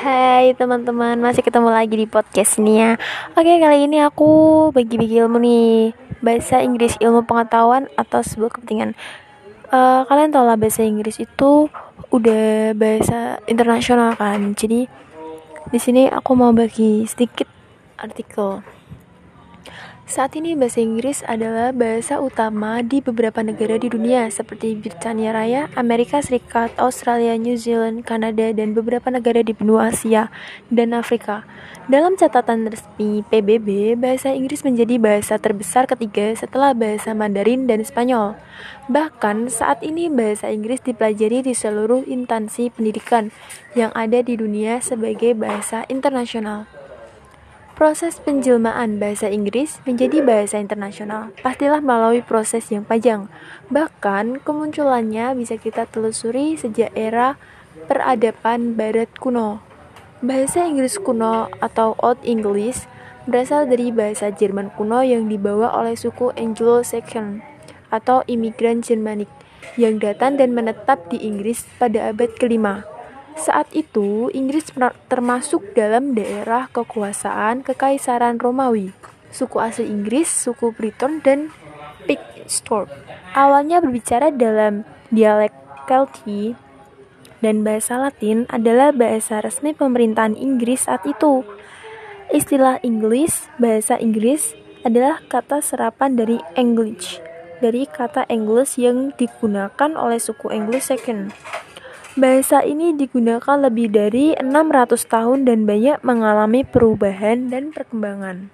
Hai teman-teman, masih ketemu lagi di podcast ini ya Oke, kali ini aku bagi-bagi ilmu nih. Bahasa Inggris, ilmu pengetahuan atau sebuah kepentingan. Uh, Kalian tau lah bahasa Inggris itu udah bahasa internasional kan? Jadi di sini aku mau bagi sedikit artikel saat ini bahasa Inggris adalah bahasa utama di beberapa negara di dunia seperti Britania Raya, Amerika Serikat, Australia, New Zealand, Kanada, dan beberapa negara di benua Asia dan Afrika. Dalam catatan resmi PBB, bahasa Inggris menjadi bahasa terbesar ketiga setelah bahasa Mandarin dan Spanyol. Bahkan saat ini bahasa Inggris dipelajari di seluruh instansi pendidikan yang ada di dunia sebagai bahasa internasional. Proses penjelmaan bahasa Inggris menjadi bahasa internasional pastilah melalui proses yang panjang. Bahkan kemunculannya bisa kita telusuri sejak era peradaban barat kuno. Bahasa Inggris kuno atau Old English berasal dari bahasa Jerman kuno yang dibawa oleh suku Anglo-Saxon atau imigran Jermanik yang datang dan menetap di Inggris pada abad kelima. Saat itu, Inggris termasuk dalam daerah kekuasaan Kekaisaran Romawi. Suku asli Inggris, suku Briton, dan Pictstort. Awalnya berbicara dalam dialek Kelti dan bahasa Latin adalah bahasa resmi pemerintahan Inggris saat itu. Istilah Inggris, bahasa Inggris, adalah kata serapan dari English, dari kata English yang digunakan oleh suku Anglo-Saxon. Bahasa ini digunakan lebih dari 600 tahun dan banyak mengalami perubahan dan perkembangan.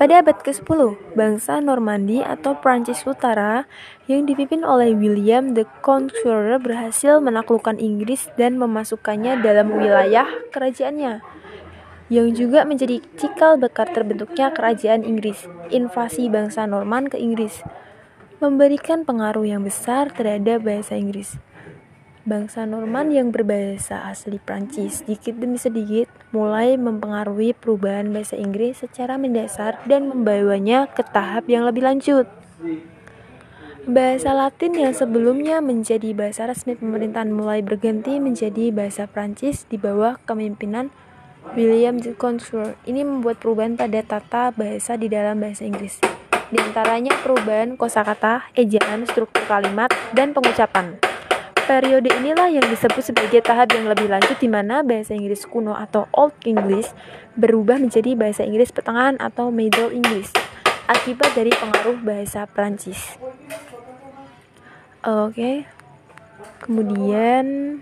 Pada abad ke-10, bangsa Normandi atau Prancis Utara yang dipimpin oleh William the Conqueror berhasil menaklukkan Inggris dan memasukkannya dalam wilayah kerajaannya yang juga menjadi cikal bakal terbentuknya kerajaan Inggris. Invasi bangsa Norman ke Inggris memberikan pengaruh yang besar terhadap bahasa Inggris. Bangsa Norman yang berbahasa asli Prancis sedikit demi sedikit mulai mempengaruhi perubahan bahasa Inggris secara mendasar dan membawanya ke tahap yang lebih lanjut. Bahasa Latin yang sebelumnya menjadi bahasa resmi pemerintahan mulai berganti menjadi bahasa Prancis di bawah kepemimpinan William de Contour. Ini membuat perubahan pada tata bahasa di dalam bahasa Inggris. Di antaranya perubahan kosakata, ejaan, struktur kalimat, dan pengucapan. Periode inilah yang disebut sebagai tahap yang lebih lanjut di mana bahasa Inggris kuno atau Old English berubah menjadi bahasa Inggris pertengahan atau Middle English akibat dari pengaruh bahasa Prancis. Oke. Okay. Kemudian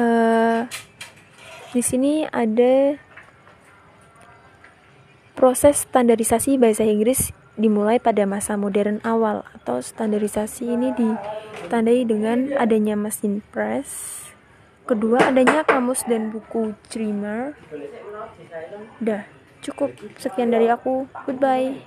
uh, di sini ada proses standarisasi bahasa Inggris dimulai pada masa modern awal atau standarisasi ini ditandai dengan adanya mesin press kedua adanya kamus dan buku Dreamer udah cukup. Sekian dari aku. Goodbye